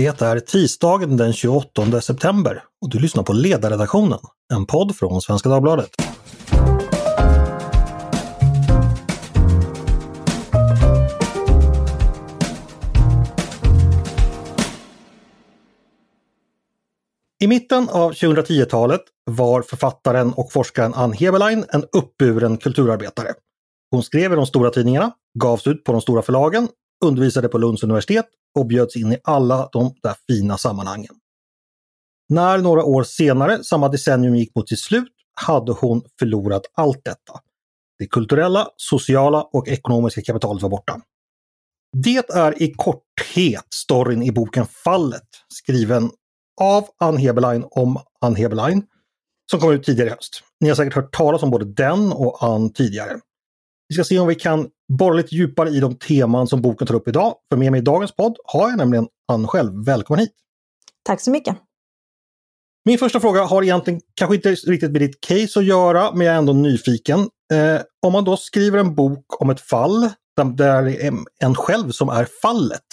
Det är tisdagen den 28 september och du lyssnar på Ledarredaktionen, en podd från Svenska Dagbladet. I mitten av 2010-talet var författaren och forskaren Ann Heberlein en uppburen kulturarbetare. Hon skrev i de stora tidningarna, gavs ut på de stora förlagen, undervisade på Lunds universitet och bjöds in i alla de där fina sammanhangen. När några år senare, samma decennium gick mot sitt slut, hade hon förlorat allt detta. Det kulturella, sociala och ekonomiska kapitalet var borta. Det är i korthet storyn i boken Fallet, skriven av Ann Heberlein om Ann Heberlein, som kom ut tidigare i höst. Ni har säkert hört talas om både den och Ann tidigare. Vi ska se om vi kan borra lite djupare i de teman som boken tar upp idag. För med mig i dagens podd har jag nämligen Ann själv. Välkommen hit! Tack så mycket! Min första fråga har egentligen kanske inte riktigt med ditt case att göra, men jag är ändå nyfiken. Eh, om man då skriver en bok om ett fall där det är en själv som är fallet,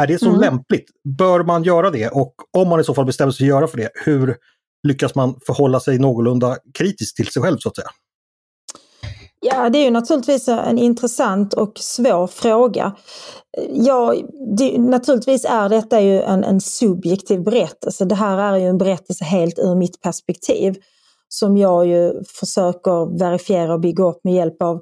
är det så mm. lämpligt? Bör man göra det? Och om man i så fall bestämmer sig för att göra för det, hur lyckas man förhålla sig någorlunda kritiskt till sig själv så att säga? Ja, det är ju naturligtvis en intressant och svår fråga. Ja, det, naturligtvis är detta ju en, en subjektiv berättelse. Det här är ju en berättelse helt ur mitt perspektiv som jag ju försöker verifiera och bygga upp med hjälp av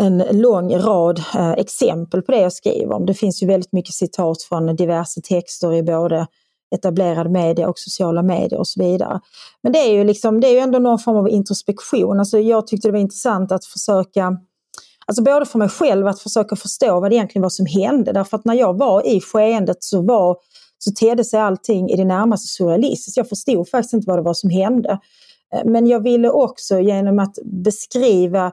en lång rad eh, exempel på det jag skriver om. Det finns ju väldigt mycket citat från diverse texter i både etablerade medier och sociala medier och så vidare. Men det är ju, liksom, det är ju ändå någon form av introspektion. Alltså jag tyckte det var intressant att försöka Alltså både för mig själv att försöka förstå vad det egentligen var som hände. Därför att när jag var i skeendet så, var, så tedde sig allting i det närmaste surrealistiskt. Jag förstod faktiskt inte vad det var som hände. Eh, men jag ville också genom att beskriva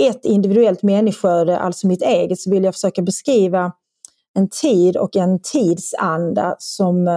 ett individuellt människoöde, alltså mitt eget, så ville jag försöka beskriva en tid och en tidsanda som eh,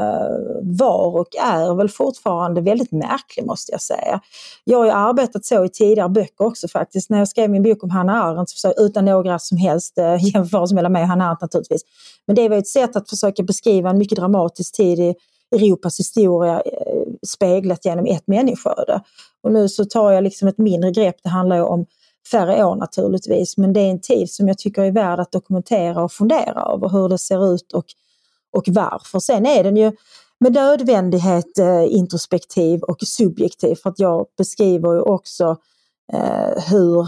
var och är väl fortfarande väldigt märklig måste jag säga. Jag har ju arbetat så i tidigare böcker också faktiskt. När jag skrev min bok om Hanna Arendt, utan några som helst eh, jämförelser mellan mig och Hanna Arendt naturligtvis. Men det var ett sätt att försöka beskriva en mycket dramatisk tid i Europas historia eh, speglat genom ett människoöde. Och nu så tar jag liksom ett mindre grepp, det handlar ju om färre år naturligtvis, men det är en tid som jag tycker är värd att dokumentera och fundera över hur det ser ut och, och varför. Sen är den ju med nödvändighet eh, introspektiv och subjektiv för att jag beskriver ju också eh, hur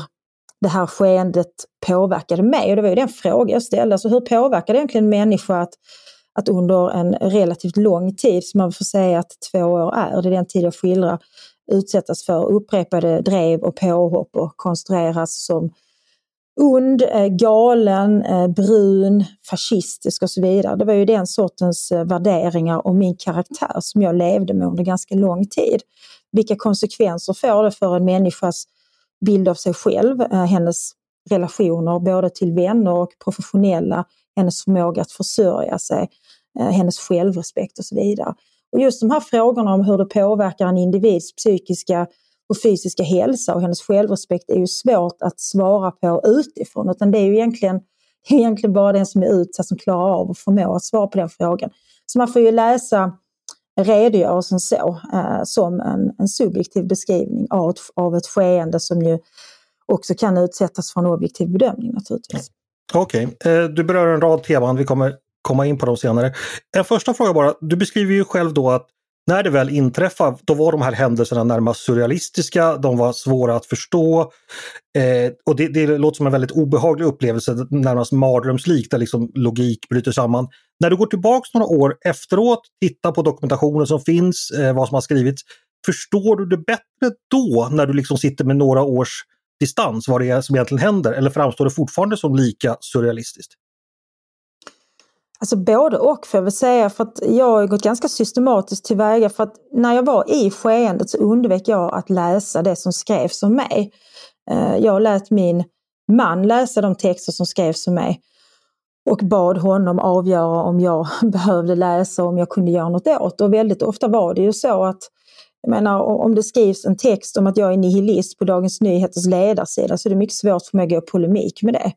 det här skeendet påverkade mig och det var ju den fråga jag ställde. Alltså hur påverkar det egentligen en människa att, att under en relativt lång tid, som man får säga att två år är, det är den tid jag skildrar, utsättas för upprepade drev och påhopp och konstrueras som ond, eh, galen, eh, brun, fascistisk och så vidare. Det var ju den sortens eh, värderingar om min karaktär som jag levde med under ganska lång tid. Vilka konsekvenser får det för en människas bild av sig själv, hennes relationer både till vänner och professionella, hennes förmåga att försörja sig, hennes självrespekt och så vidare. Och just de här frågorna om hur det påverkar en individs psykiska och fysiska hälsa och hennes självrespekt är ju svårt att svara på utifrån utan det är ju egentligen, egentligen bara den som är utsatt som klarar av att förmår att svara på den frågan. Så man får ju läsa redogörelsen så, eh, som en, en subjektiv beskrivning av ett, av ett skeende som ju också kan utsättas för en objektiv bedömning naturligtvis. Okej, okay. Du berör en rad teman. Vi kommer komma in på dem senare. En första fråga bara. Du beskriver ju själv då att när det väl inträffade, då var de här händelserna närmast surrealistiska, de var svåra att förstå. Eh, och det, det låter som en väldigt obehaglig upplevelse, närmast mardrömslik, där liksom logik bryter samman. När du går tillbaks några år efteråt, tittar på dokumentationen som finns, eh, vad som har skrivits, förstår du det bättre då när du liksom sitter med några års distans vad det är som egentligen händer? Eller framstår det fortfarande som lika surrealistiskt? Alltså både och får jag väl säga för att jag har gått ganska systematiskt tillväga för att när jag var i skeendet så undvek jag att läsa det som skrevs om mig. Eh, jag lät min man läsa de texter som skrevs om mig och bad honom avgöra om jag behövde läsa om jag kunde göra något åt. Och väldigt ofta var det ju så att jag menar, om det skrivs en text om att jag är nihilist på Dagens Nyheters ledarsida så är det mycket svårt för mig att gå i polemik med det.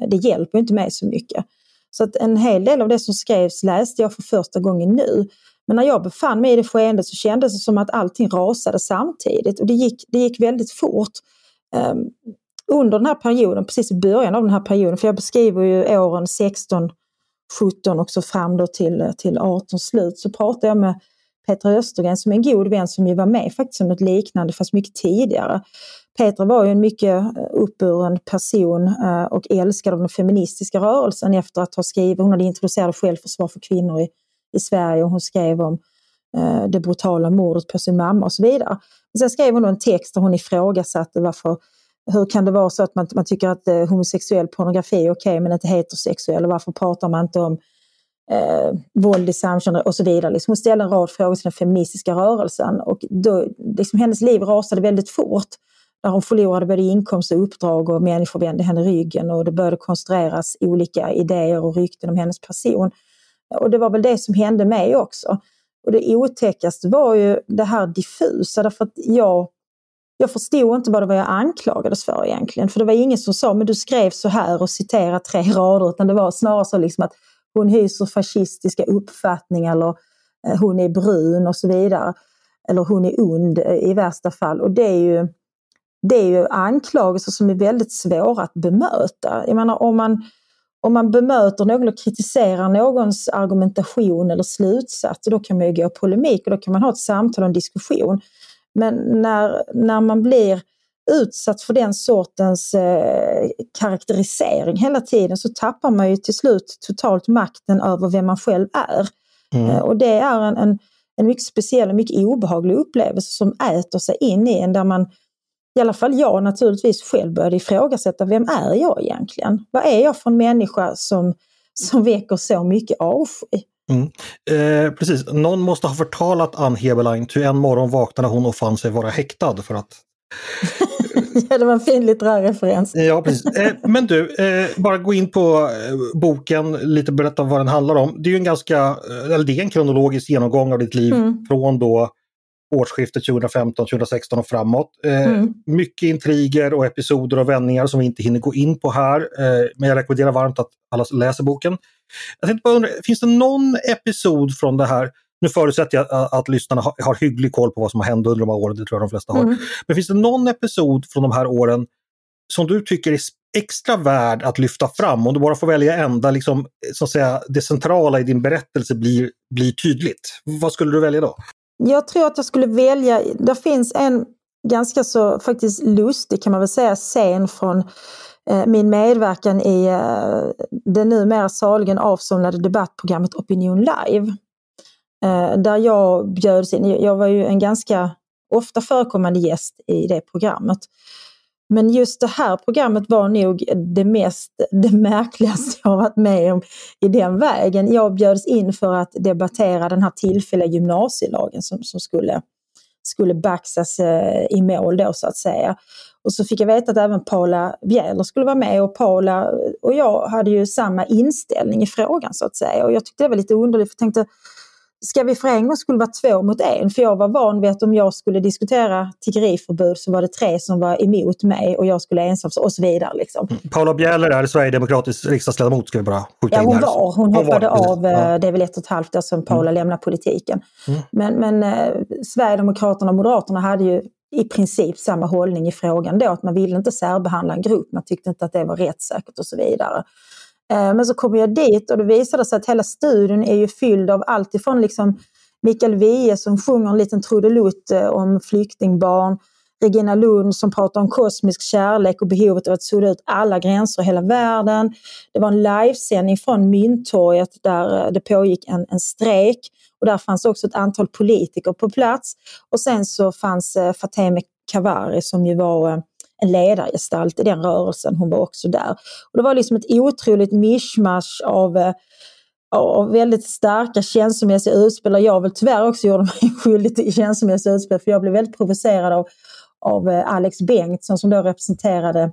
Eh, det hjälper inte mig så mycket. Så att en hel del av det som skrevs läste jag för första gången nu. Men när jag befann mig i det skeendet så kändes det som att allting rasade samtidigt och det gick, det gick väldigt fort. Um, under den här perioden, precis i början av den här perioden, för jag beskriver ju åren 16, 17 och så fram då till, till 18 slut, så pratade jag med Petra Östergren som är en god vän som ju var med faktiskt om något liknande fast mycket tidigare. Petra var ju en mycket eh, uppburen person eh, och älskad av den feministiska rörelsen efter att ha skrivit, hon hade introducerat självförsvar för kvinnor i, i Sverige och hon skrev om eh, det brutala mordet på sin mamma och så vidare. sen skrev hon en text där hon ifrågasatte varför hur kan det vara så att man, man tycker att eh, homosexuell pornografi är okej okay, men inte heterosexuell? Och varför pratar man inte om eh, våld i samkönade och så vidare. Liksom hon ställde en rad frågor till den feministiska rörelsen och då, liksom hennes liv rasade väldigt fort. När hon förlorade både inkomst och uppdrag och människor vände henne ryggen och det började konstrueras olika idéer och rykten om hennes person. Och det var väl det som hände mig också. Och det otäckaste var ju det här diffusa därför att jag jag förstod inte vad det var jag anklagades för egentligen. För det var ingen som sa, men du skrev så här och citerade tre rader, utan det var snarare så liksom att hon hyser fascistiska uppfattningar eller eh, hon är brun och så vidare. Eller hon är ond eh, i värsta fall. Och det är ju, det är ju anklagelser som är väldigt svåra att bemöta. Jag menar om man, om man bemöter någon och kritiserar någons argumentation eller slutsats, då kan man ju gå polemik och då kan man ha ett samtal och en diskussion. Men när, när man blir utsatt för den sortens eh, karaktärisering hela tiden så tappar man ju till slut totalt makten över vem man själv är. Mm. Eh, och det är en, en, en mycket speciell och mycket obehaglig upplevelse som äter sig in i en där man i alla fall jag naturligtvis själv började ifrågasätta, vem är jag egentligen? Vad är jag för en människa som, som väcker så mycket avsky? Mm. Eh, precis, någon måste ha förtalat Ann Heberlein, ty en morgon vaknade hon och fann sig vara häktad för att ja, det var en fin litterär referens. ja, precis. Eh, men du, eh, bara gå in på eh, boken, lite berätta vad den handlar om. Det är en ganska, eller det är en kronologisk genomgång av ditt liv mm. från då årsskiftet 2015-2016 och framåt. Eh, mm. Mycket intriger och episoder och vändningar som vi inte hinner gå in på här. Eh, men jag rekommenderar varmt att alla läser boken. Jag tänkte bara undra, finns det någon episod från det här nu förutsätter jag att, att lyssnarna har, har hygglig koll på vad som har hänt under de här åren, det tror jag de flesta har. Mm. Men finns det någon episod från de här åren som du tycker är extra värd att lyfta fram? Om du bara får välja en där liksom, så att säga, det centrala i din berättelse blir, blir tydligt. Vad skulle du välja då? Jag tror att jag skulle välja, det finns en ganska så faktiskt lustig kan man väl säga scen från eh, min medverkan i eh, det numera saligen avsomnade debattprogrammet Opinion Live. Eh, där jag bjöds in. Jag var ju en ganska ofta förekommande gäst i det programmet. Men just det här programmet var nog det mest, det märkligaste jag varit med om i den vägen. Jag bjöds in för att debattera den här tillfälliga gymnasielagen som, som skulle, skulle baxas eh, i mål då så att säga. Och så fick jag veta att även Paula Bjäller skulle vara med och Paula och jag hade ju samma inställning i frågan så att säga. Och jag tyckte det var lite underligt för jag tänkte ska vi för en gång skulle vara två mot en? För jag var van vid att om jag skulle diskutera tiggeriförbud så var det tre som var emot mig och jag skulle ensam och så vidare. Liksom. Mm. Paula Bjäller är Sverigedemokratisk riksdagsledamot ska vi bara skjuta ja, hon in här. Var. Hon, hon hoppade var, av, ja. Eh, det är väl ett och ett halvt år sedan Paula mm. lämnade politiken. Mm. Men, men eh, Sverigedemokraterna och Moderaterna hade ju i princip samma hållning i frågan då, att man ville inte särbehandla en grupp, man tyckte inte att det var rättssäkert och så vidare. Eh, men så kommer jag dit och det visade sig att hela studion är ju fylld av allt ifrån liksom Mikael Wiehe som sjunger en liten trudelutt eh, om flyktingbarn, Regina Lund som pratar om kosmisk kärlek och behovet av att sudda ut alla gränser i hela världen. Det var en livesändning från Mynttorget där eh, det pågick en, en strejk och där fanns också ett antal politiker på plats. Och sen så fanns Fateme Kavari som ju var en ledargestalt i den rörelsen. Hon var också där. Och det var liksom ett otroligt mischmasch av eh, av väldigt starka känslomässiga utspel. Jag väl tyvärr också gjorde mig skyldig till känslomässiga utspel för jag blev väldigt provocerad av, av eh, Alex Bengtsson som då representerade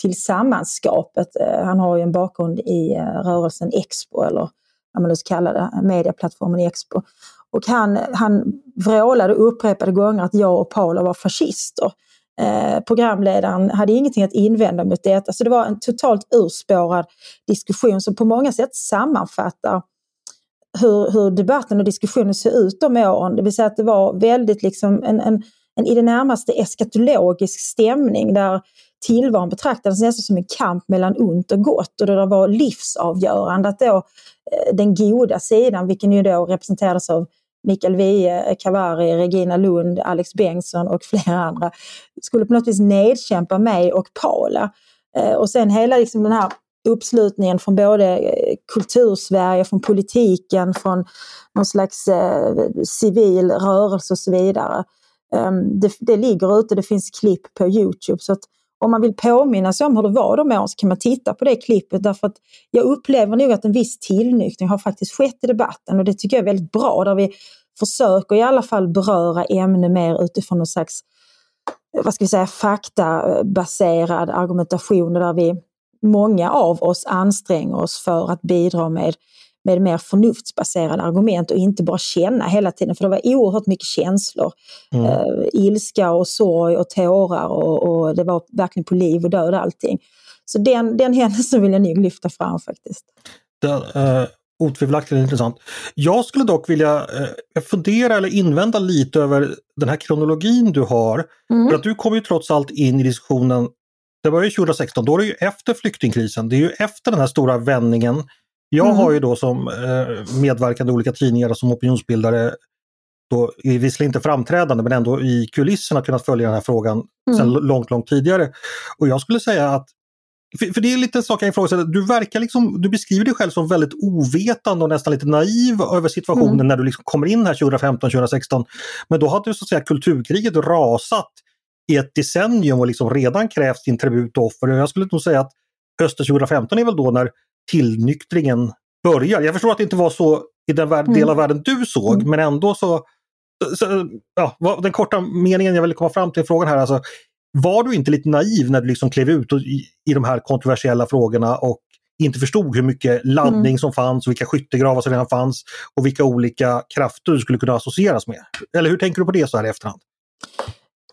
Tillsammanskapet. Eh, han har ju en bakgrund i rörelsen Expo eller vad man nu ska kalla det, medieplattformen Expo. Och han, han vrålade upprepade gånger att jag och Paula var fascister. Eh, programledaren hade ingenting att invända mot det. Alltså det var en totalt urspårad diskussion som på många sätt sammanfattar hur, hur debatten och diskussionen ser ut de åren. Det vill säga att det var väldigt liksom en, en, en i det närmaste eskatologisk stämning där tillvaron betraktades nästan som en kamp mellan ont och gott och det var livsavgörande att då eh, den goda sidan, vilken ju då representerades av Mikael Wiehe, Kavari, Regina Lund, Alex Bengtsson och flera andra, skulle på något vis nedkämpa mig och Paula. Eh, och sen hela liksom den här uppslutningen från både eh, kultursverige, från politiken, från någon slags eh, civil rörelse och så vidare. Um, det, det ligger ute, det finns klipp på Youtube. Så att om man vill påminna sig om hur det var de åren så kan man titta på det klippet därför att jag upplever nog att en viss tillnyktring har faktiskt skett i debatten och det tycker jag är väldigt bra där vi försöker i alla fall beröra ämnen mer utifrån någon slags vad ska vi säga, faktabaserad argumentation där vi många av oss anstränger oss för att bidra med, med mer förnuftsbaserade argument och inte bara känna hela tiden. För det var oerhört mycket känslor. Mm. Uh, ilska och sorg och tårar och, och, det var verkligen på liv och död allting. Så den, den händelsen vill jag nog lyfta fram faktiskt. Det, uh, otvivelaktigt intressant. Jag skulle dock vilja uh, fundera eller invända lite över den här kronologin du har. Mm. För att du kom ju trots allt in i diskussionen det var ju 2016, då är det ju efter flyktingkrisen. Det är ju efter den här stora vändningen. Jag mm. har ju då som eh, medverkande i olika tidningar och som opinionsbildare då visserligen inte framträdande men ändå i kulisserna kunnat följa den här frågan mm. sedan långt, långt tidigare. Och jag skulle säga att för, för det är lite en sak jag ifrågasätter, du verkar liksom, du beskriver dig själv som väldigt ovetande och nästan lite naiv över situationen mm. när du liksom kommer in här 2015-2016. Men då hade ju så att säga kulturkriget rasat i ett decennium och liksom redan krävt sin tribut och offer. Jag skulle nog säga att hösten 2015 är väl då när tillnyktringen börjar. Jag förstår att det inte var så i den del mm. av världen du såg, mm. men ändå så, så, ja, Den korta meningen jag vill komma fram till frågan här, alltså, var du inte lite naiv när du liksom klev ut i, i de här kontroversiella frågorna och inte förstod hur mycket laddning mm. som fanns, och vilka skyttegravar som redan fanns och vilka olika krafter du skulle kunna associeras med? Eller hur tänker du på det så här i efterhand?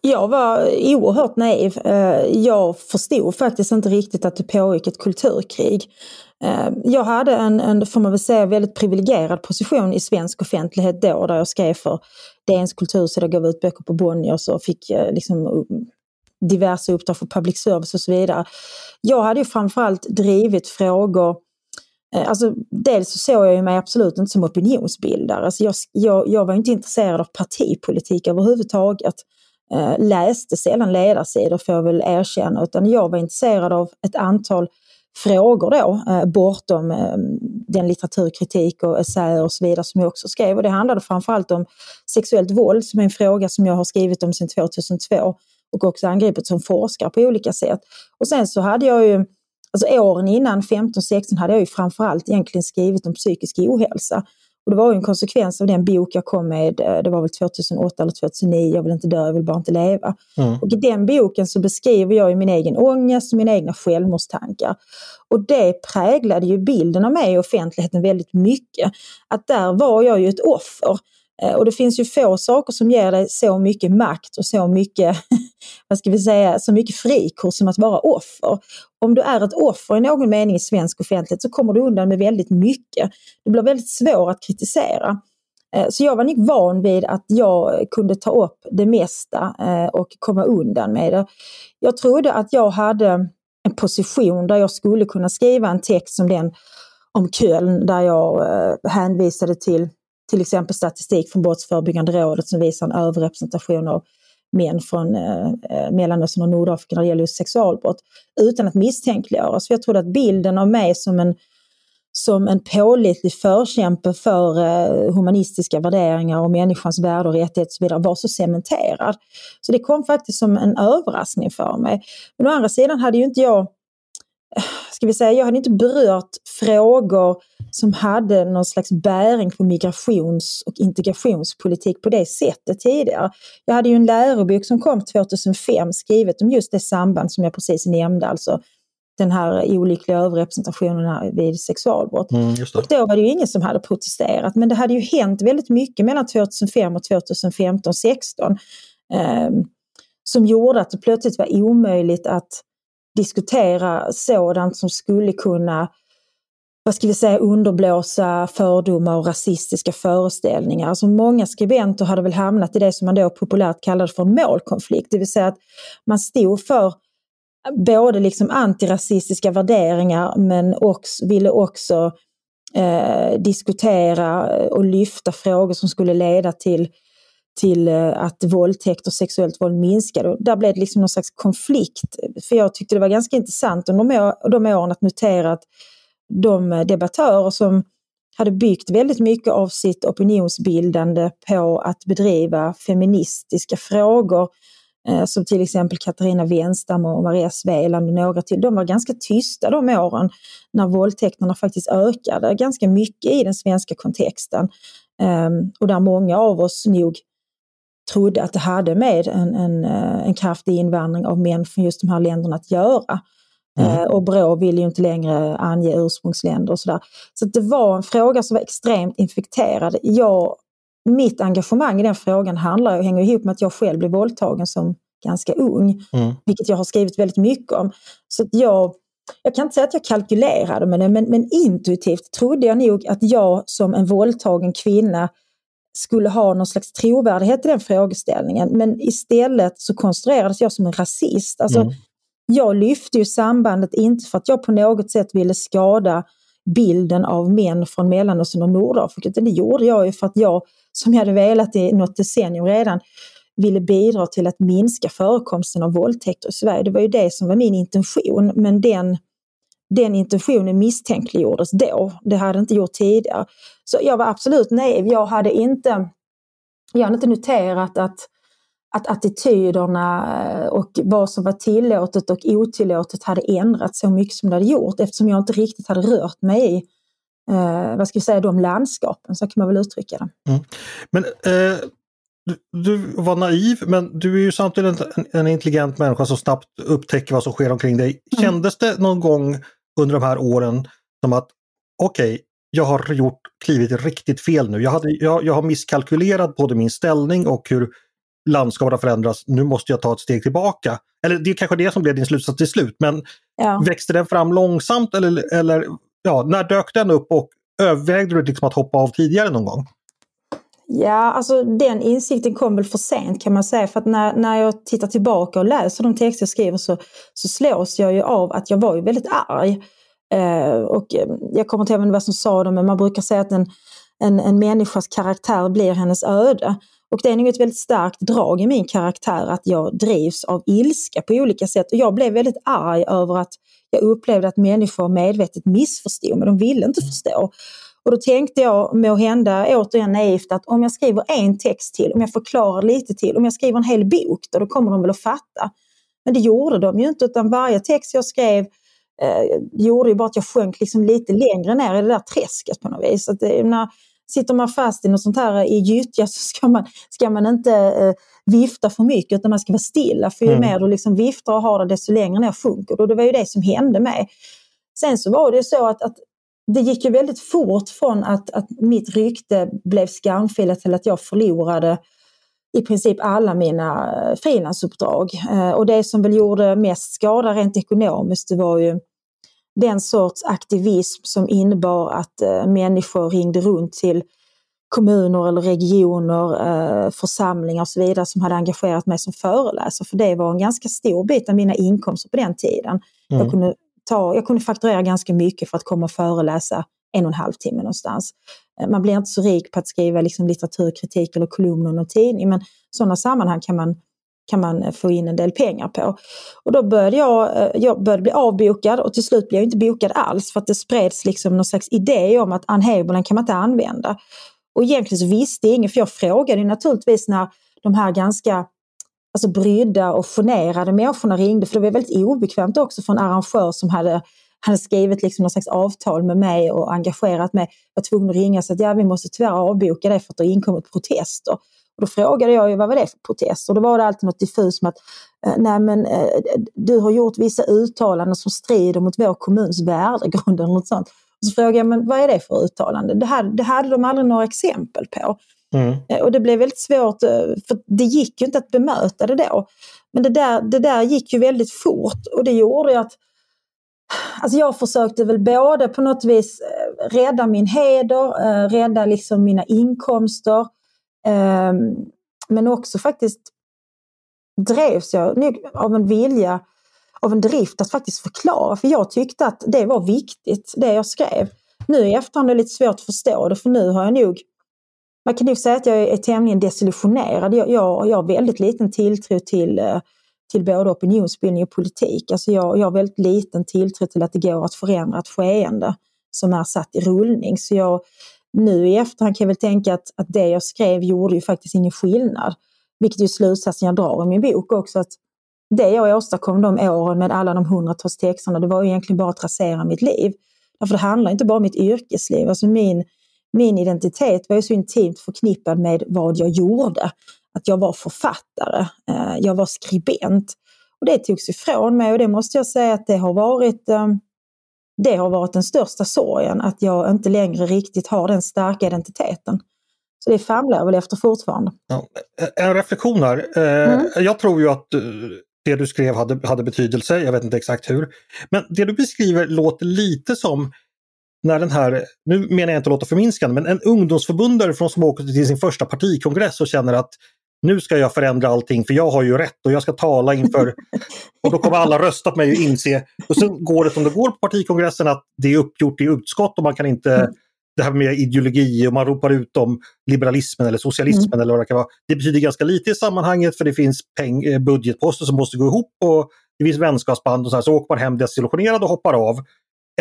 Jag var oerhört naiv. Eh, jag förstod faktiskt inte riktigt att det pågick ett kulturkrig. Eh, jag hade en, en, får man väl säga, väldigt privilegierad position i svensk offentlighet då, där jag skrev för DNs kultursida, gav ut böcker på Bonniers och fick eh, liksom diverse uppdrag för public service och så vidare. Jag hade ju framförallt drivit frågor Alltså, dels så såg jag mig absolut inte som opinionsbildare. Alltså jag, jag, jag var inte intresserad av partipolitik överhuvudtaget. Eh, läste sällan ledarsidor får jag väl erkänna, utan jag var intresserad av ett antal frågor då, eh, bortom eh, den litteraturkritik och essäer och så vidare som jag också skrev. Och det handlade framförallt om sexuellt våld som är en fråga som jag har skrivit om sedan 2002 och också angripit som forskare på olika sätt. Och sen så hade jag ju, alltså åren innan 15-16 hade jag ju framförallt egentligen skrivit om psykisk ohälsa. Och det var ju en konsekvens av den bok jag kom med, eh, det var väl 2008 eller 2009, Jag vill inte dö, jag vill bara inte leva. Mm. Och i den boken så beskriver jag min egen ångest och mina egna självmordstankar. Och det präglade ju bilden av mig i offentligheten väldigt mycket. Att där var jag ju ett offer. Eh, och det finns ju få saker som ger dig så mycket makt och så mycket, vad ska vi säga, så mycket frikort som att vara offer. Om du är ett offer i någon mening i svensk offentlighet så kommer du undan med väldigt mycket. Du blir väldigt svår att kritisera. Eh, så jag var nog van vid att jag kunde ta upp det mesta eh, och komma undan med det. Jag trodde att jag hade en position där jag skulle kunna skriva en text som den om Köln där jag hänvisade till till exempel statistik från Brottsförebyggande rådet som visar en överrepresentation av män från eh, Mellanöstern och Nordafrika när det gäller just sexualbrott utan att misstänkliggöras. För jag trodde att bilden av mig som en, som en pålitlig förkämpe för eh, humanistiska värderingar och människans värde och rättigheter och så vidare var så cementerad. Så det kom faktiskt som en överraskning för mig. Men å andra sidan hade ju inte jag ska vi säga, jag hade inte berört frågor som hade någon slags bäring på migrations och integrationspolitik på det sättet tidigare. Jag hade ju en lärobok som kom 2005 skrivet om just det samband som jag precis nämnde, alltså den här olyckliga överrepresentationen vid sexualbrott. Mm, och då var det ju ingen som hade protesterat, men det hade ju hänt väldigt mycket mellan 2005 och 2015-16. Um, som gjorde att det plötsligt var omöjligt att diskutera sådant som skulle kunna vad ska vi säga, underblåsa fördomar och rasistiska föreställningar. Alltså många skribenter hade väl hamnat i det som man då populärt kallade för en målkonflikt, det vill säga att man stod för både liksom antirasistiska värderingar men också, ville också eh, diskutera och lyfta frågor som skulle leda till, till eh, att våldtäkt och sexuellt våld minskade. där blev det liksom någon slags konflikt. För jag tyckte det var ganska intressant under de åren att notera att de eh, debattörer som hade byggt väldigt mycket av sitt opinionsbildande på att bedriva feministiska frågor eh, som till exempel Katarina Wenstam och Maria Sveland och några till, de var ganska tysta de åren när våldtäkterna faktiskt ökade ganska mycket i den svenska kontexten. Ehm, och där många av oss nog trodde att det hade med en, en, eh, en kraftig invandring av män från just de här länderna att göra. Mm. Eh, och Brå vill ju inte längre ange ursprungsländer och sådär. Så det var en fråga som var extremt infekterad. Jag mitt engagemang i den frågan handlar hänger ihop med att jag själv blev våldtagen som ganska ung, mm. vilket jag har skrivit väldigt mycket om. Så jag, jag kan inte säga att jag kalkylerade med det, men, men intuitivt trodde jag nog att jag som en våldtagen kvinna skulle ha någon slags trovärdighet i den frågeställningen. Men istället så konstruerades jag som en rasist. Alltså, mm. Jag lyfte ju sambandet inte för att jag på något sätt ville skada bilden av män från Mellanöstern och Nordafrika, utan det gjorde jag ju för att jag som jag hade velat i något decennium redan, ville bidra till att minska förekomsten av våldtäkter i Sverige. Det var ju det som var min intention, men den, den intentionen misstänkliggjordes då. Det hade inte gjort tidigare. Så jag var absolut naiv. Jag hade inte, jag hade inte noterat att, att attityderna eh, och vad som var tillåtet och otillåtet hade ändrats så mycket som det hade gjort eftersom jag inte riktigt hade rört mig i eh, vad ska vi säga, de landskapen, så kan man väl uttrycka det. Mm. Men eh, du, du, var naiv, men du är ju samtidigt en, en, intelligent människa som snabbt upptäcker vad som sker omkring dig. Mm. Kändes det någon gång under de här åren som att okej, okay, jag har gjort klivit riktigt fel nu. Jag, hade, jag, jag har misskalkylerat både min ställning och hur landskapet har förändrats. Nu måste jag ta ett steg tillbaka. Eller det är kanske det som blev din slutsats till slut, men ja. växte den fram långsamt eller, eller ja, när dök den upp och övervägde du liksom att hoppa av tidigare någon gång? Ja, alltså den insikten kom väl för sent kan man säga. För att när, när jag tittar tillbaka och läser de texter jag skriver så, så slås jag ju av att jag var ju väldigt arg. Eh, och eh, jag kommer inte ihåg vad som sa det, men man brukar säga att en, en, en människas karaktär blir hennes öde. Och det är nog ett väldigt starkt drag i min karaktär att jag drivs av ilska på olika sätt. Och jag blev väldigt arg över att jag upplevde att människor medvetet missförstod mig, de ville inte förstå. Och då tänkte jag må hända återigen naivt att om jag skriver en text till, om jag förklarar lite till, om jag skriver en hel bok, då, då kommer de väl att fatta. Men det gjorde de ju inte utan varje text jag skrev eh, gjorde ju bara att jag sjönk liksom lite längre ner i det där träsket på något vis. Att det, när, sitter man fast i något sånt här i gyttja så ska man, ska man inte eh, vifta för mycket utan man ska vara stilla. För ju mm. mer du liksom viftar och har det desto längre ner sjunker du. Det var ju det som hände mig. Sen så var det så att, att det gick ju väldigt fort från att, att mitt rykte blev skamfilat till att jag förlorade i princip alla mina eh, frilansuppdrag. Eh, och det som väl gjorde mest skada rent ekonomiskt det var ju den sorts aktivism som innebar att eh, människor ringde runt till kommuner eller regioner, församlingar och så vidare som hade engagerat mig som föreläsare. För det var en ganska stor bit av mina inkomster på den tiden. Mm. Jag kunde ta, jag kunde fakturera ganska mycket för att komma och föreläsa en och en halv timme någonstans. Eh, man blir inte så rik på att skriva liksom litteraturkritik eller kolumner i tidning, men sådana sammanhang kan man, kan man eh, få in en del pengar på. Och då började jag, eh, jag började bli avbokad och till slut blev jag inte bokad alls för att det spreds liksom någon slags idé om att Ann Heberlein kan man inte använda. Och egentligen så visste ingen, för jag frågade naturligtvis när de här ganska alltså brydda och generade människorna ringde, för det var väldigt obekvämt också för en arrangör som hade, hade skrivit liksom någon slags avtal med mig och engagerat mig, var tvungen att ringa och säga att ja, vi måste tyvärr avboka det för att det har inkommit protester. Och då frågade jag ju vad var det för protester? Och då var det alltid något diffust med att eh, nej men eh, du har gjort vissa uttalanden som strider mot vår kommuns värdegrund eller något sånt. Och så frågade jag, men vad är det för uttalande? Det, här, det hade de aldrig några exempel på. Mm. Eh, och det blev väldigt svårt, eh, för det gick ju inte att bemöta det då. Men det där, det där gick ju väldigt fort och det gjorde ju att Alltså jag försökte väl både på något vis eh, rädda min heder, rädda liksom mina inkomster. Ehm, men också faktiskt drevs jag av en vilja, av en drift att faktiskt förklara. För jag tyckte att det var viktigt, det jag skrev. Nu i efterhand är det lite svårt att förstå det för nu har jag nog man kan nog säga att jag är tämligen desillusionerad. Jag, jag, jag har väldigt liten tilltro till, eh, till både opinionsbildning och politik. Alltså jag, jag har väldigt liten tilltro till att det går att förändra ett skeende som är satt i rullning. Så jag, nu i efterhand kan jag väl tänka att, att det jag skrev gjorde ju faktiskt ingen skillnad. Vilket är slutsatsen jag drar i min bok också. att Det jag åstadkom de åren med alla de hundratals texterna, det var egentligen bara att rasera mitt liv. Därför det handlar inte bara om mitt yrkesliv. Alltså min, min identitet var ju så intimt förknippad med vad jag gjorde. Att jag var författare, eh, jag var skribent. Och det togs ifrån mig och det måste jag säga att det har varit eh, det har varit den största sorgen, att jag inte längre riktigt har den starka identiteten. Så det famlar jag väl efter fortfarande. Ja, en reflektion här. Eh, mm. Jag tror ju att det du skrev hade, hade betydelse, jag vet inte exakt hur. Men det du beskriver låter lite som när den här, nu menar jag inte att låta förminskande, men en ungdomsförbundare från som åker till sin första partikongress och känner att nu ska jag förändra allting för jag har ju rätt och jag ska tala inför... och då kommer alla rösta på mig och inse... Och sen går det som det går på partikongressen att det är uppgjort i utskott och man kan inte... Mm. Det här med ideologi och man ropar ut om liberalismen eller socialismen mm. eller vad det kan vara. Det betyder ganska lite i sammanhanget för det finns peng, eh, budgetposter som måste gå ihop och det finns vänskapsband och så här. Så åker man hem desillusionerad och hoppar av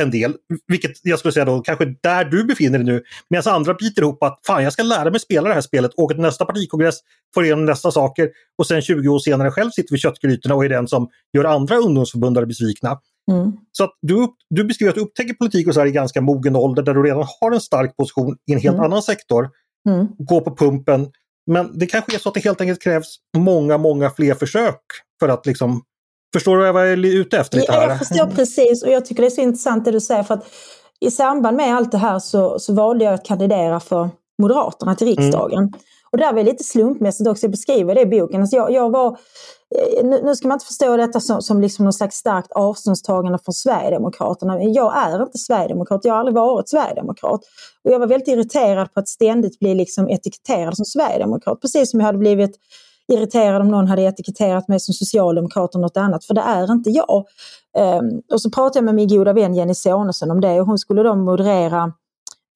en del. Vilket jag skulle säga då kanske där du befinner dig nu. Medan andra biter ihop att fan jag ska lära mig spela det här spelet, åka till nästa partikongress, få igenom nästa saker och sen 20 år senare själv sitter vid köttgrytorna och är den som gör andra ungdomsförbundare besvikna. Mm. Så att du, du beskriver att du upptäcker politik och så här i ganska mogen ålder där du redan har en stark position i en helt mm. annan sektor. Mm. Gå på pumpen. Men det kanske är så att det helt enkelt krävs många, många fler försök för att liksom Förstår du vad jag är ute efter? Lite här? Jag förstår precis och jag tycker det är så intressant det du säger för att i samband med allt det här så, så valde jag att kandidera för Moderaterna till riksdagen. Mm. Och där var lite slumpmässigt också, jag beskriver det i boken. Alltså jag, jag var, eh, nu, nu, ska man inte förstå detta som, som liksom någon slags starkt avståndstagande från Sverigedemokraterna. Jag är inte Sverigedemokrat, jag har aldrig varit Sverigedemokrat. Och jag var väldigt irriterad på att ständigt bli liksom etiketterad som Sverigedemokrat. Precis som jag hade blivit irriterad om någon hade etiketterat mig som socialdemokrat eller något annat, för det är inte jag. Ehm, och så pratade jag med min goda vän Jenny Sonesson om det och hon skulle då moderera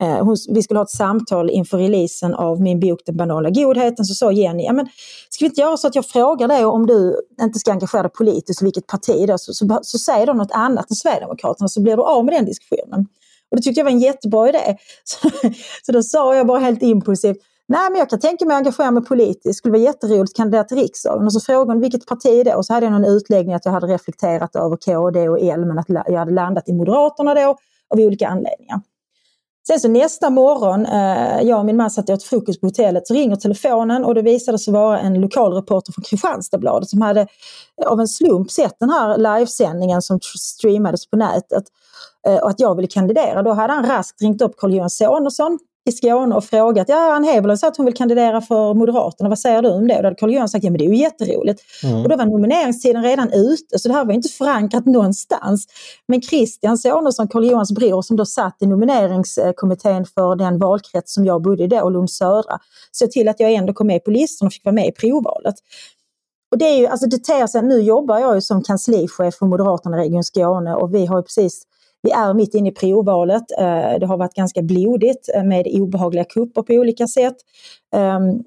eh, hon, vi skulle ha ett samtal inför releasen av min bok Den banala godheten. Så sa Jenny, ja, men ska vi inte göra så att jag frågar dig om du inte ska engagera dig politiskt, vilket parti det så, så, så säger de något annat än Sverigedemokraterna så blir du av med den diskussionen. Och det tyckte jag var en jättebra idé. Så, så då sa jag bara helt impulsivt, Nej, men jag kan tänka mig att engagera mig politiskt. Det skulle vara jätteroligt att kandidera till riksdagen. Och så frågade hon vilket parti det är. Och så hade jag någon utläggning att jag hade reflekterat över KD och L men att jag hade landat i Moderaterna då av olika anledningar. Sen så nästa morgon, eh, jag och min man satt och åt frukost på hotellet, så ringer telefonen och det visade sig vara en lokalreporter från Kristianstadsbladet som hade eh, av en slump sett den här livesändningen som streamades på nätet eh, och att jag ville kandidera. Då hade han raskt ringt upp Carl-Johan Sonesson i Skåne och frågat, ja Ann Heberlein sa att hon vill kandidera för Moderaterna, vad säger du om det? Och då hade Carl-Johan sagt, ja men det är ju jätteroligt. Mm. Och då var nomineringstiden redan ute, så det här var inte förankrat någonstans. Men Christian Sonesson, Carl-Johans bror, som då satt i nomineringskommittén för den valkrets som jag bodde i då, Lund södra, såg till att jag ändå kom med på listan och fick vara med i provvalet. Och det är ju, alltså det ter sig, nu jobbar jag ju som kanslichef för Moderaterna i Region Skåne och vi har ju precis vi är mitt inne i provvalet. Eh, det har varit ganska blodigt eh, med obehagliga kupper på olika sätt. Ehm,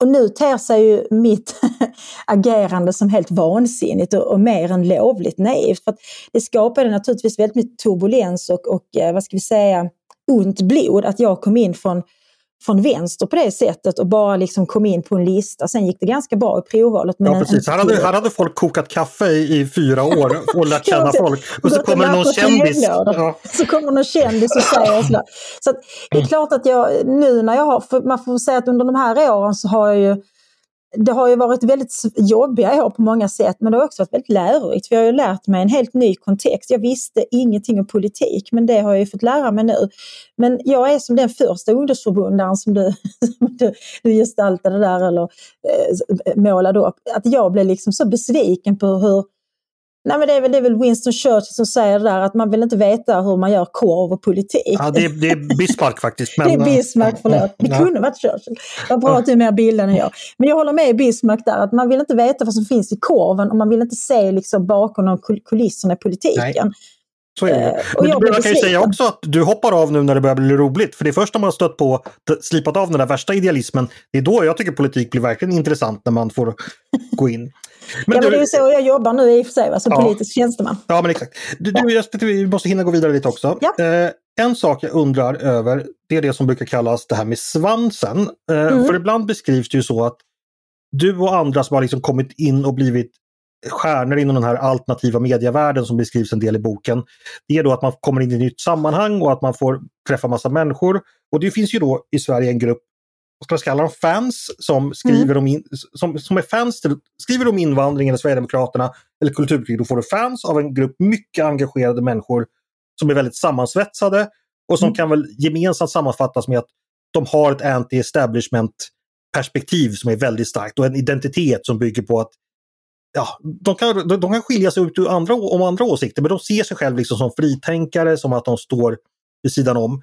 och nu ter sig ju mitt agerande som helt vansinnigt och, och mer än lovligt naivt. För det skapade naturligtvis väldigt mycket turbulens och, och eh, vad ska vi säga, ont blod att jag kom in från från vänster på det sättet och bara liksom kom in på en lista. Sen gick det ganska bra i provvalet. Men ja, precis. Här hade, här hade folk kokat kaffe i, i fyra år och lärt känna folk. Och så kommer någon kändis. Ja. Så kommer någon kändis och säger så. Så det är klart att jag nu när jag har, man får säga att under de här åren så har jag ju det har ju varit väldigt jobbiga år på många sätt men det har också varit väldigt lärorikt. För jag har ju lärt mig en helt ny kontext. Jag visste ingenting om politik men det har jag ju fått lära mig nu. Men jag är som den första ungdomsförbundaren som du, du, du gestaltade där eller eh, målade upp. Att jag blev liksom så besviken på hur Nej, men det, är väl, det är väl Winston Churchill som säger det där att man vill inte veta hur man gör korv och politik. Ja, det, är, det är Bismarck faktiskt. Men, det är Bismarck, förlåt. Det kunde varit Churchill. Vad bra att du är mer bildad än jag. Men jag håller med Bismarck där, att man vill inte veta vad som finns i korven och man vill inte se liksom bakom kulisserna i politiken. Nej. Så är det. Eh, men jag kan ju säga också att du hoppar av nu när det börjar bli roligt. För det är först när man har stött på, slipat av den där värsta idealismen, det är då jag tycker politik blir verkligen intressant när man får gå in. Men ja, du, men det är ju så jag jobbar nu i och för sig, som ja. politisk tjänsteman. Ja, men exakt. Du, du, vi måste hinna gå vidare lite också. Ja. Eh, en sak jag undrar över, det är det som brukar kallas det här med svansen. Eh, mm. För ibland beskrivs det ju så att du och andra som har liksom kommit in och blivit stjärnor inom den här alternativa medievärlden som beskrivs en del i boken. Det är då att man kommer in i ett nytt sammanhang och att man får träffa massa människor. Och det finns ju då i Sverige en grupp vad ska man kalla dem, fans som skriver mm. om, in, som, som är fans till, skriver om invandring eller Sverigedemokraterna eller kulturkrig. Då får du fans av en grupp mycket engagerade människor som är väldigt sammansvetsade och som mm. kan väl gemensamt sammanfattas med att de har ett anti-establishment perspektiv som är väldigt starkt och en identitet som bygger på att ja, de, kan, de, de kan skilja sig ut andra, om andra åsikter men de ser sig själva liksom som fritänkare, som att de står vid sidan om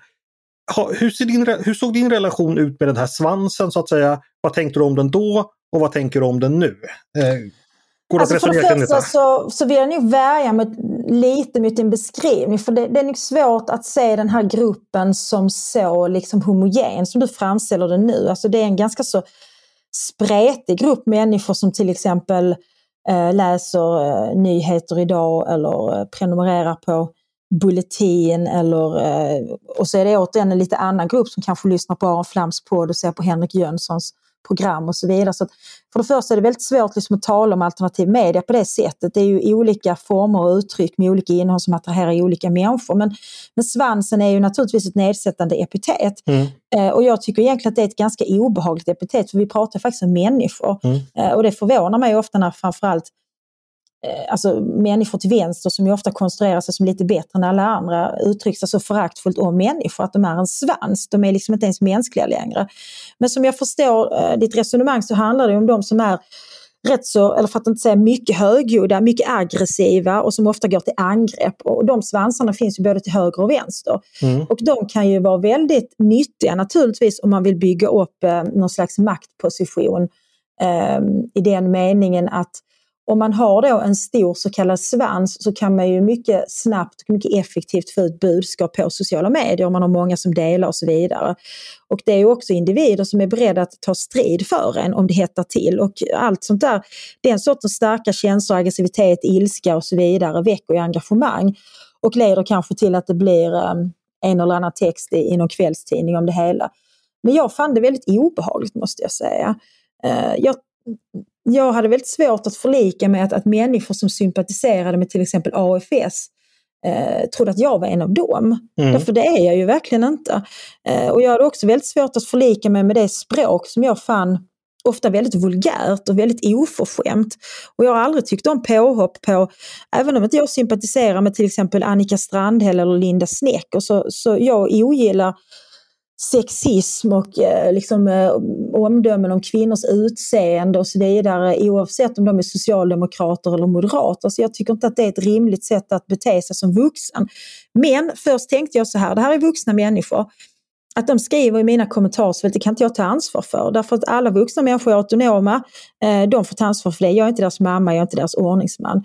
hur, din, hur, såg din relation ut med den här svansen så att säga? Vad tänkte du om den då och vad tänker du om den nu? Eh, går alltså för det första så, så vill jag nog värja mig lite mot din beskrivning för det, det är nog svårt att se den här gruppen som så liksom homogen som du framställer den nu. Alltså det är en ganska så spretig grupp människor som till exempel Eh, läser eh, nyheter idag eller eh, prenumererar på Bulletin eller och så är det återigen en lite annan grupp som kanske lyssnar på Aron Flams podd och ser på Henrik Jönssons program och så vidare. Så för det första är det väldigt svårt liksom att tala om alternativ media på det sättet. Det är ju olika former och uttryck med olika innehåll som attraherar olika människor. Men, men svansen är ju naturligtvis ett nedsättande epitet. Mm. Eh, och jag tycker egentligen att det är ett ganska obehagligt epitet för vi pratar faktiskt om människor. Mm. Eh, och det förvånar mig ofta när framförallt alltså människor till vänster som ju ofta konstruerar sig som lite bättre än alla andra uttrycks så föraktfullt om människor, att de är en svans. De är liksom inte ens mänskliga längre. Men som jag förstår eh, ditt resonemang så handlar det om de som är rätt så, eller för att inte säga mycket högljudda, mycket aggressiva och som ofta går till angrepp. Och de svansarna finns ju både till höger och vänster. Mm. Och de kan ju vara väldigt nyttiga naturligtvis om man vill bygga upp eh, någon slags maktposition eh, i den meningen att om man har då en stor så kallad svans så kan man ju mycket snabbt och mycket effektivt få ut budskap på sociala medier om man har många som delar och så vidare. Och det är ju också individer som är beredda att ta strid för en om det hettar till och allt sånt där. Den sortens starka känslor, aggressivitet, ilska och så vidare väcker ju engagemang och leder kanske till att det blir ehm, en eller annan text i, någon kvällstidning om det hela. Men jag fann det väldigt obehagligt måste jag säga. Eh, jag jag hade väldigt svårt att förlika med att, att människor som sympatiserade med till exempel AFS eh, trodde att jag var en av dem. Mm. Därför det är jag ju verkligen inte. Eh, och jag hade också väldigt svårt att förlika mig med det språk som jag fann ofta väldigt vulgärt och väldigt oförskämt. Och jag har aldrig tyckt om påhopp på, även om inte jag sympatiserar med till exempel Annika Strandhäll eller Linda Snecker, så, så jag ogillar sexism och eh, liksom, eh, omdömen om kvinnors utseende och så vidare oavsett om de är socialdemokrater eller moderater. Så jag tycker inte att det är ett rimligt sätt att bete sig som vuxen. Men först tänkte jag så här, det här är vuxna människor. Att de skriver i mina kommentarsfält, det kan inte jag ta ansvar för. Därför att alla vuxna människor är autonoma. Eh, de får ta ansvar för det. Jag är inte deras mamma, jag är inte deras ordningsman.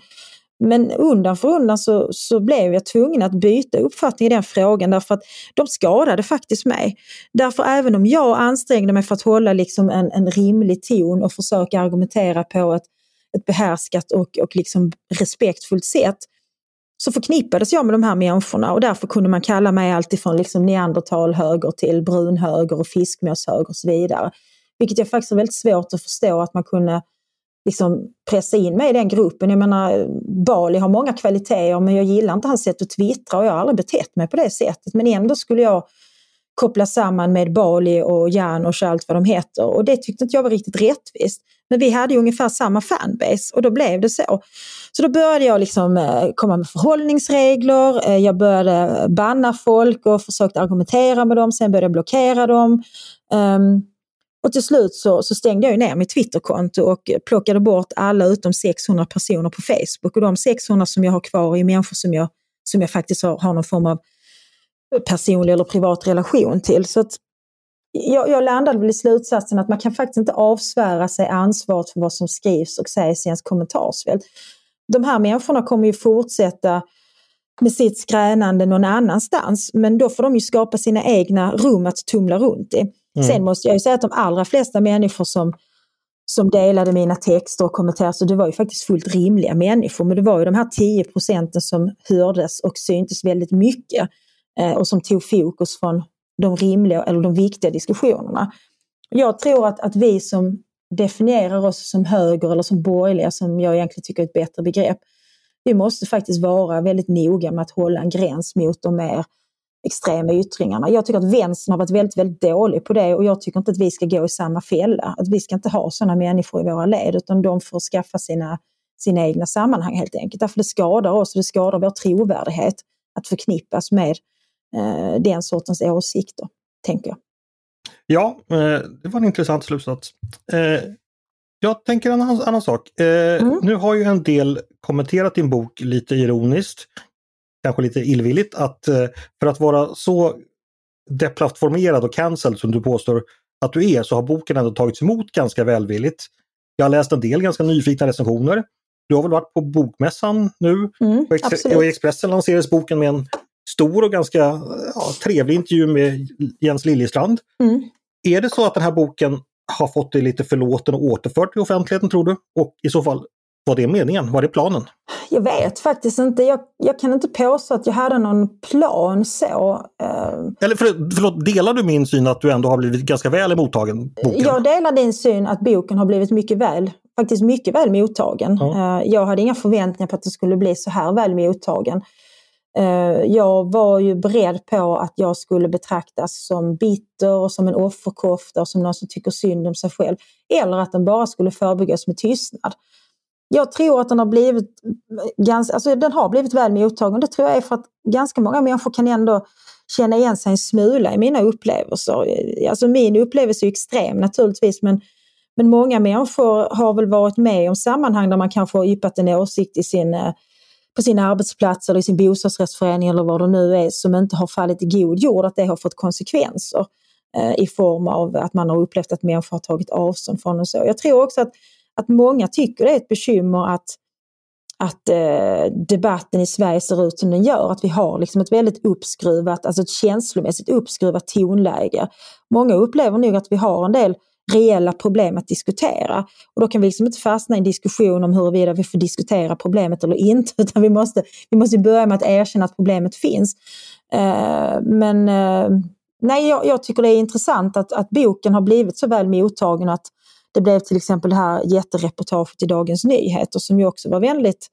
Men undan för undan så, så blev jag tvungen att byta uppfattning i den frågan därför att de skadade faktiskt mig. Därför även om jag ansträngde mig för att hålla liksom en, en rimlig ton och försöka argumentera på ett, ett behärskat och, och liksom respektfullt sätt så förknippades jag med de här människorna och därför kunde man kalla mig alltifrån liksom neandertalhöger till brunhöger och fiskmåshöger och så vidare. Vilket jag faktiskt har väldigt svårt att förstå att man kunde liksom pressa in mig i den gruppen. Jag menar, Bali har många kvaliteter men jag gillar inte hans sätt att twittra och jag har aldrig betett mig på det sättet. Men ändå skulle jag koppla samman med Bali och Janos och allt vad de heter. Och det tyckte inte jag var riktigt rättvist. Men vi hade ju ungefär samma fanbase och då blev det så. Så då började jag liksom eh, komma med förhållningsregler, eh, jag började banna folk och försökte argumentera med dem, sen började jag blockera dem. Um, och till slut så, så stängde jag ner mitt Twitterkonto och plockade bort alla utom 600 personer på Facebook. Och de 600 som jag har kvar är människor som jag, som jag faktiskt har, har någon form av personlig eller privat relation till. Så att jag, jag landade väl i slutsatsen att man kan faktiskt inte avsvära sig ansvaret för vad som skrivs och sägs i ens kommentarsfält. De här människorna kommer ju fortsätta med sitt skränande någon annanstans, men då får de ju skapa sina egna rum att tumla runt i. Mm. Sen måste jag ju säga att de allra flesta människor som, som delade mina texter och kommenterade, så det var ju faktiskt fullt rimliga människor, men det var ju de här 10 procenten som hördes och syntes väldigt mycket eh, och som tog fokus från de rimliga eller de viktiga diskussionerna. Jag tror att, att vi som definierar oss som höger eller som borgerliga, som jag egentligen tycker är ett bättre begrepp, vi måste faktiskt vara väldigt noga med att hålla en gräns mot de mer extrema yttringarna. Jag tycker att vänstern har varit väldigt, väldigt dålig på det och jag tycker inte att vi ska gå i samma fälla. Att vi ska inte ha sådana människor i våra led utan de får skaffa sina, sina egna sammanhang helt enkelt. Därför det skadar oss och det skadar vår trovärdighet att förknippas med eh, den sortens åsikter, tänker jag. Ja, eh, det var en intressant slutsats. Eh, jag tänker en annan, annan sak. Eh, mm. Nu har ju en del kommenterat din bok lite ironiskt, kanske lite illvilligt, att för att vara så deplattformerad och cancelled som du påstår att du är så har boken ändå tagits emot ganska välvilligt. Jag har läst en del ganska nyfikna recensioner. Du har väl varit på Bokmässan nu? Mm, och, Ex och i Expressen lanserades boken med en stor och ganska ja, trevlig intervju med Jens Liljestrand. Mm. Är det så att den här boken har fått dig lite förlåten och återfört till offentligheten tror du? Och i så fall, var det meningen? Var det planen? Jag vet faktiskt inte. Jag, jag kan inte påstå att jag hade någon plan så. Eh. Eller för, förlåt, delar du min syn att du ändå har blivit ganska väl emottagen? Boken? Jag delar din syn att boken har blivit mycket väl, faktiskt mycket väl mottagen. Ja. Eh, jag hade inga förväntningar på att det skulle bli så här väl mottagen. Eh, jag var ju beredd på att jag skulle betraktas som bitter och som en offerkofta och som någon som tycker synd om sig själv. Eller att den bara skulle förbyggas med tystnad. Jag tror att den har blivit, ganska, alltså den har blivit väl mottagen. Det tror jag är för att ganska många människor kan ändå känna igen sig en smula i mina upplevelser. Alltså min upplevelse är extrem naturligtvis men, men många människor har väl varit med om sammanhang där man kanske har yppat en åsikt i sin eh, på sin arbetsplats eller i sin bostadsrättsförening eller vad det nu är som inte har fallit i god jord, att det har fått konsekvenser eh, i form av att man har upplevt att människor har tagit avstånd från och så. Jag tror också att, att många tycker det är ett bekymmer att att eh, debatten i Sverige ser ut som den gör, att vi har liksom ett väldigt uppskruvat, alltså ett känslomässigt uppskruvat tonläge. Många upplever nog att vi har en del reella problem att diskutera. Och då kan vi liksom inte fastna i en diskussion om huruvida vi får diskutera problemet eller inte, utan vi måste, vi måste börja med att erkänna att problemet finns. Eh, men eh, nej, jag, jag, tycker det är intressant att, att boken har blivit så väl mottagen att det blev till exempel det här jättereportaget i Dagens Nyheter som ju också var väldigt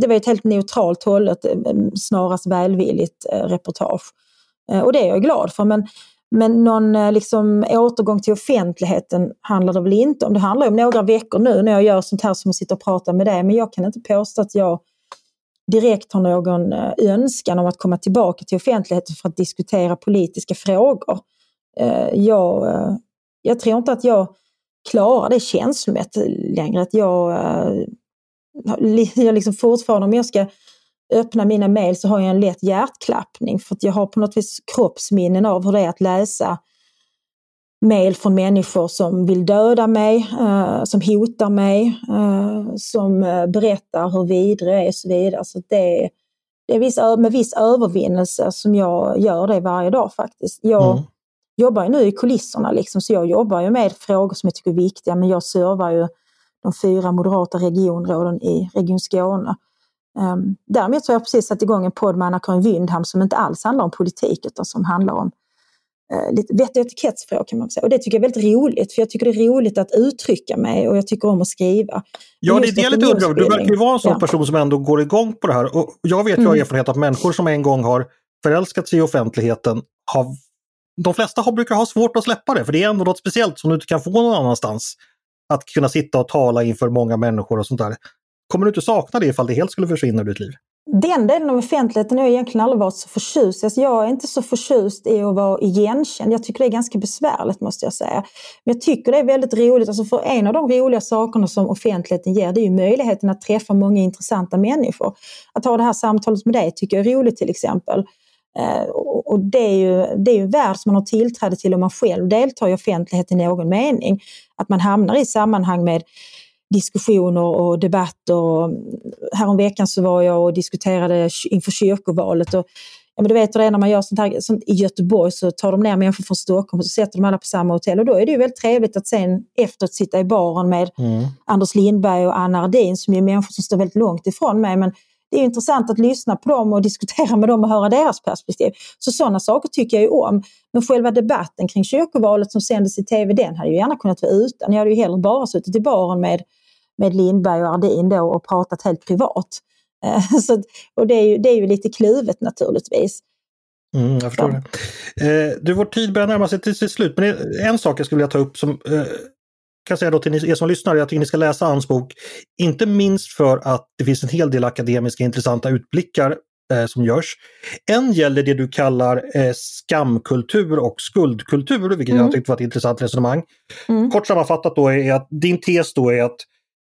det var ett helt neutralt hållet, eh, eh, snarast välvilligt eh, reportage. Och det är jag glad för. Men men någon liksom, återgång till offentligheten handlar det väl inte om. Det handlar om några veckor nu när jag gör sånt här som att sitta och prata med dig. Men jag kan inte påstå att jag direkt har någon eh, önskan om att komma tillbaka till offentligheten för att diskutera politiska frågor. Eh, jag, eh, jag tror inte att jag klarar det känslomässigt längre. Att jag, jag liksom fortfarande, om jag ska öppna mina mejl så har jag en lätt hjärtklappning för att jag har på något vis kroppsminnen av hur det är att läsa mejl från människor som vill döda mig, eh, som hotar mig, eh, som eh, berättar hur vidrig jag är och så vidare. Så det, det är med viss övervinnelse som jag gör det varje dag faktiskt. Jag mm. jobbar ju nu i kulisserna liksom, så jag jobbar ju med frågor som jag tycker är viktiga men jag servar ju de fyra moderata regionråden i Region Skåne. Um, däremot så har jag precis satt igång en podd med Anna-Karin Wyndham som inte alls handlar om politik utan som handlar om lite vett och etikettsfrågor kan man säga. Och det tycker jag är väldigt roligt för jag tycker det är roligt att uttrycka mig och jag tycker om att skriva. Ja, det är det jag lite undrar. Du verkar ju vara en sån ja. person som ändå går igång på det här. Och jag vet ju mm. av erfarenhet att människor som en gång har förälskat sig i offentligheten har de flesta har, brukar ha svårt att släppa det, för det är ändå något speciellt som du inte kan få någon annanstans. Att kunna sitta och tala inför många människor och sånt där. Kommer du inte sakna det ifall det helt skulle försvinna ur ditt liv? Den delen av offentligheten har jag egentligen aldrig varit så förtjust alltså Jag är inte så förtjust i att vara igenkänd. Jag tycker det är ganska besvärligt måste jag säga. Men jag tycker det är väldigt roligt. Alltså för en av de roliga sakerna som offentligheten ger det är ju möjligheten att träffa många intressanta människor. Att ha det här samtalet med dig tycker jag är roligt till exempel. Eh, och det är, ju, det är ju en värld som man har tillträde till om man själv deltar i offentligheten i någon mening. Att man hamnar i sammanhang med diskussioner och debatter. Häromveckan så var jag och diskuterade inför kyrkovalet. Och, ja, men du vet det när man gör sånt här sånt i Göteborg så tar de ner människor från Stockholm och så sätter de alla på samma hotell. Och då är det ju väldigt trevligt att sen efteråt sitta i baren med mm. Anders Lindberg och Anna Ardin som är människor som står väldigt långt ifrån mig. Men det är intressant att lyssna på dem och diskutera med dem och höra deras perspektiv. Så sådana saker tycker jag ju om. Men själva debatten kring kyrkovalet som sändes i tv, den hade ju gärna kunnat vara utan. Jag hade ju hellre bara suttit i baren med, med Lindberg och Ardin då och pratat helt privat. Eh, så, och det är, ju, det är ju lite kluvet naturligtvis. Mm, jag förstår ja. det. Eh, du, vår tid börjar närma sig till sitt slut, men en sak jag skulle vilja ta upp som eh, kan säga då till er som lyssnar, jag tycker ni ska läsa hans bok. Inte minst för att det finns en hel del akademiska intressanta utblickar eh, som görs. En gäller det du kallar eh, skamkultur och skuldkultur, vilket mm. jag tyckte var ett intressant resonemang. Mm. Kort sammanfattat då är att din tes då är att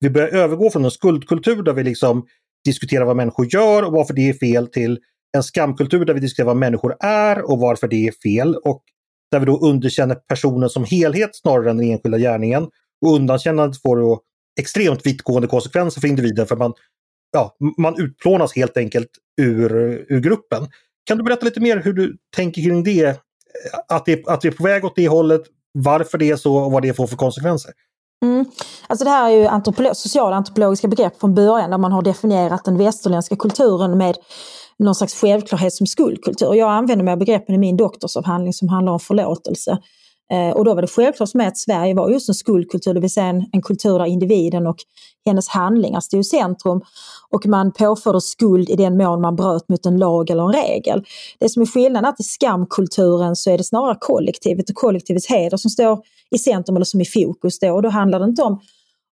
vi börjar övergå från en skuldkultur där vi liksom diskuterar vad människor gör och varför det är fel till en skamkultur där vi diskuterar vad människor är och varför det är fel. Och där vi då underkänner personen som helhet snarare än den enskilda gärningen. Och undankännandet får då extremt vittgående konsekvenser för individen för man, ja, man utplånas helt enkelt ur, ur gruppen. Kan du berätta lite mer hur du tänker kring det? Att, det? att vi är på väg åt det hållet, varför det är så och vad det får för konsekvenser? Mm. Alltså det här är ju antropolo sociala antropologiska begrepp från början där man har definierat den västerländska kulturen med någon slags självklarhet som skuldkultur. Jag använder mig av begreppen i min doktorsavhandling som handlar om förlåtelse. Eh, och då var det självklart för mig att Sverige var just en skuldkultur, det vill säga en, en kultur där individen och hennes handlingar stod i centrum och man påförde skuld i den mån man bröt mot en lag eller en regel. Det som är skillnaden är att i skamkulturen så är det snarare kollektivet och kollektivets heder som står i centrum eller som i fokus då och då handlar det inte om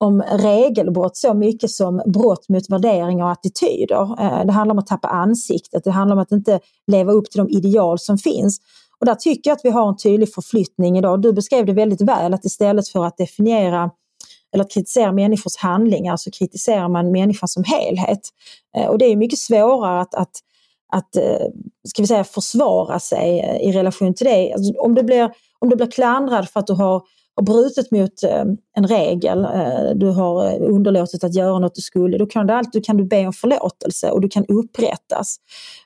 om regelbrott så mycket som brott mot värderingar och attityder. Eh, det handlar om att tappa ansiktet, det handlar om att inte leva upp till de ideal som finns. Och där tycker jag att vi har en tydlig förflyttning idag. Du beskrev det väldigt väl att istället för att definiera eller att kritisera människors handlingar så kritiserar man människan som helhet. Eh, och det är mycket svårare att, att, att eh, ska vi säga, försvara sig eh, i relation till det. Alltså om, du blir, om du blir klandrad för att du har har brutit mot en regel, du har underlåtit att göra något du skulle, då kan du, alltid, kan du be om förlåtelse och du kan upprättas.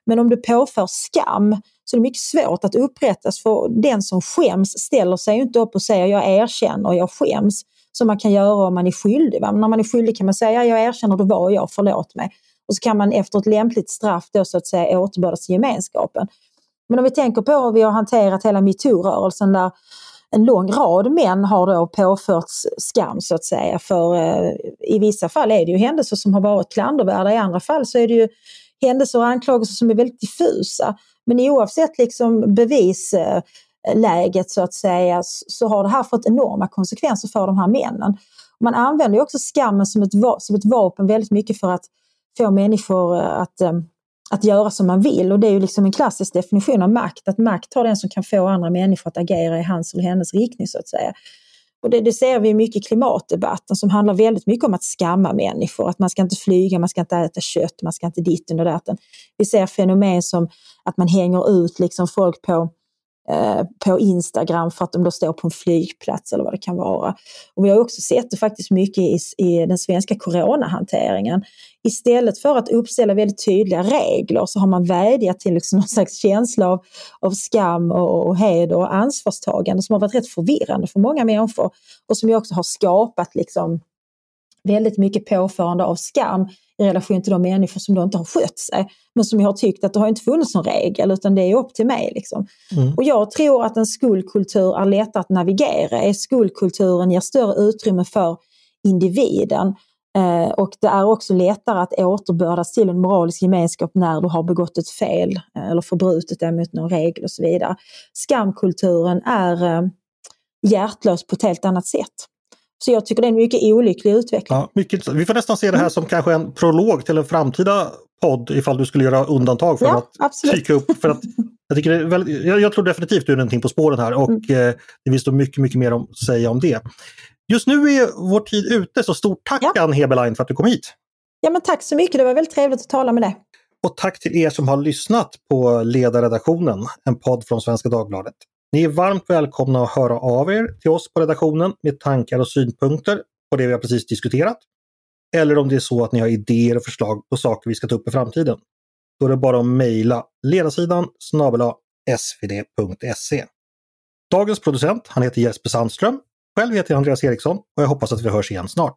Men om du påför skam så det är mycket svårt att upprättas för den som skäms ställer sig inte upp och säger jag erkänner, jag skäms. Som man kan göra om man är skyldig. Va? När man är skyldig kan man säga jag erkänner, det var jag, förlåt mig. Och så kan man efter ett lämpligt straff då så att säga återbördas till gemenskapen. Men om vi tänker på hur vi har hanterat hela metoo-rörelsen där en lång rad män har då påförts skam så att säga. För eh, i vissa fall är det ju händelser som har varit klandervärda, i andra fall så är det ju händelser och anklagelser som är väldigt diffusa. Men oavsett liksom bevisläget så att säga så har det här fått enorma konsekvenser för de här männen. Man använder också skammen som ett, som ett vapen väldigt mycket för att få människor eh, att eh, att göra som man vill och det är ju liksom en klassisk definition av makt, att makt har den som kan få andra människor att agera i hans eller hennes riktning så att säga. Och det, det ser vi mycket i klimatdebatten som handlar väldigt mycket om att skamma människor, att man ska inte flyga, man ska inte äta kött, man ska inte ditten och datten. Vi ser fenomen som att man hänger ut liksom folk på Eh, på Instagram för att de då står på en flygplats eller vad det kan vara. Och vi har också sett det faktiskt mycket i, i den svenska coronahanteringen. Istället för att uppställa väldigt tydliga regler så har man vädjat till liksom någon slags känsla av, av skam och, och heder och ansvarstagande som har varit rätt förvirrande för många människor och som ju också har skapat liksom väldigt mycket påförande av skam i relation till de människor som då inte har skött sig. Men som jag har tyckt att det har inte funnits någon regel utan det är upp till mig. Liksom. Mm. Och jag tror att en skuldkultur är lättare att navigera i. Skuldkulturen ger större utrymme för individen. Eh, och det är också lättare att återbördas till en moralisk gemenskap när du har begått ett fel eh, eller förbrutit dig mot någon regel och så vidare. Skamkulturen är eh, hjärtlös på ett helt annat sätt. Så jag tycker det är en mycket olycklig utveckling. Ja, mycket, vi får nästan se det här mm. som kanske en prolog till en framtida podd ifall du skulle göra undantag för ja, att absolut. dyka upp. För att, jag, tycker det är väldigt, jag, jag tror definitivt du är någonting på spåren här och mm. eh, det finns då mycket, mycket mer att säga om det. Just nu är vår tid ute, så stort tack ja. Ann Heberlein för att du kom hit. Ja men tack så mycket, det var väldigt trevligt att tala med dig. Och tack till er som har lyssnat på Ledarredaktionen, en podd från Svenska Dagbladet. Ni är varmt välkomna att höra av er till oss på redaktionen med tankar och synpunkter på det vi har precis diskuterat. Eller om det är så att ni har idéer och förslag på saker vi ska ta upp i framtiden. Då är det bara att mejla ledarsidan snabel svd.se. Dagens producent, han heter Jesper Sandström. Själv heter jag Andreas Eriksson och jag hoppas att vi hörs igen snart.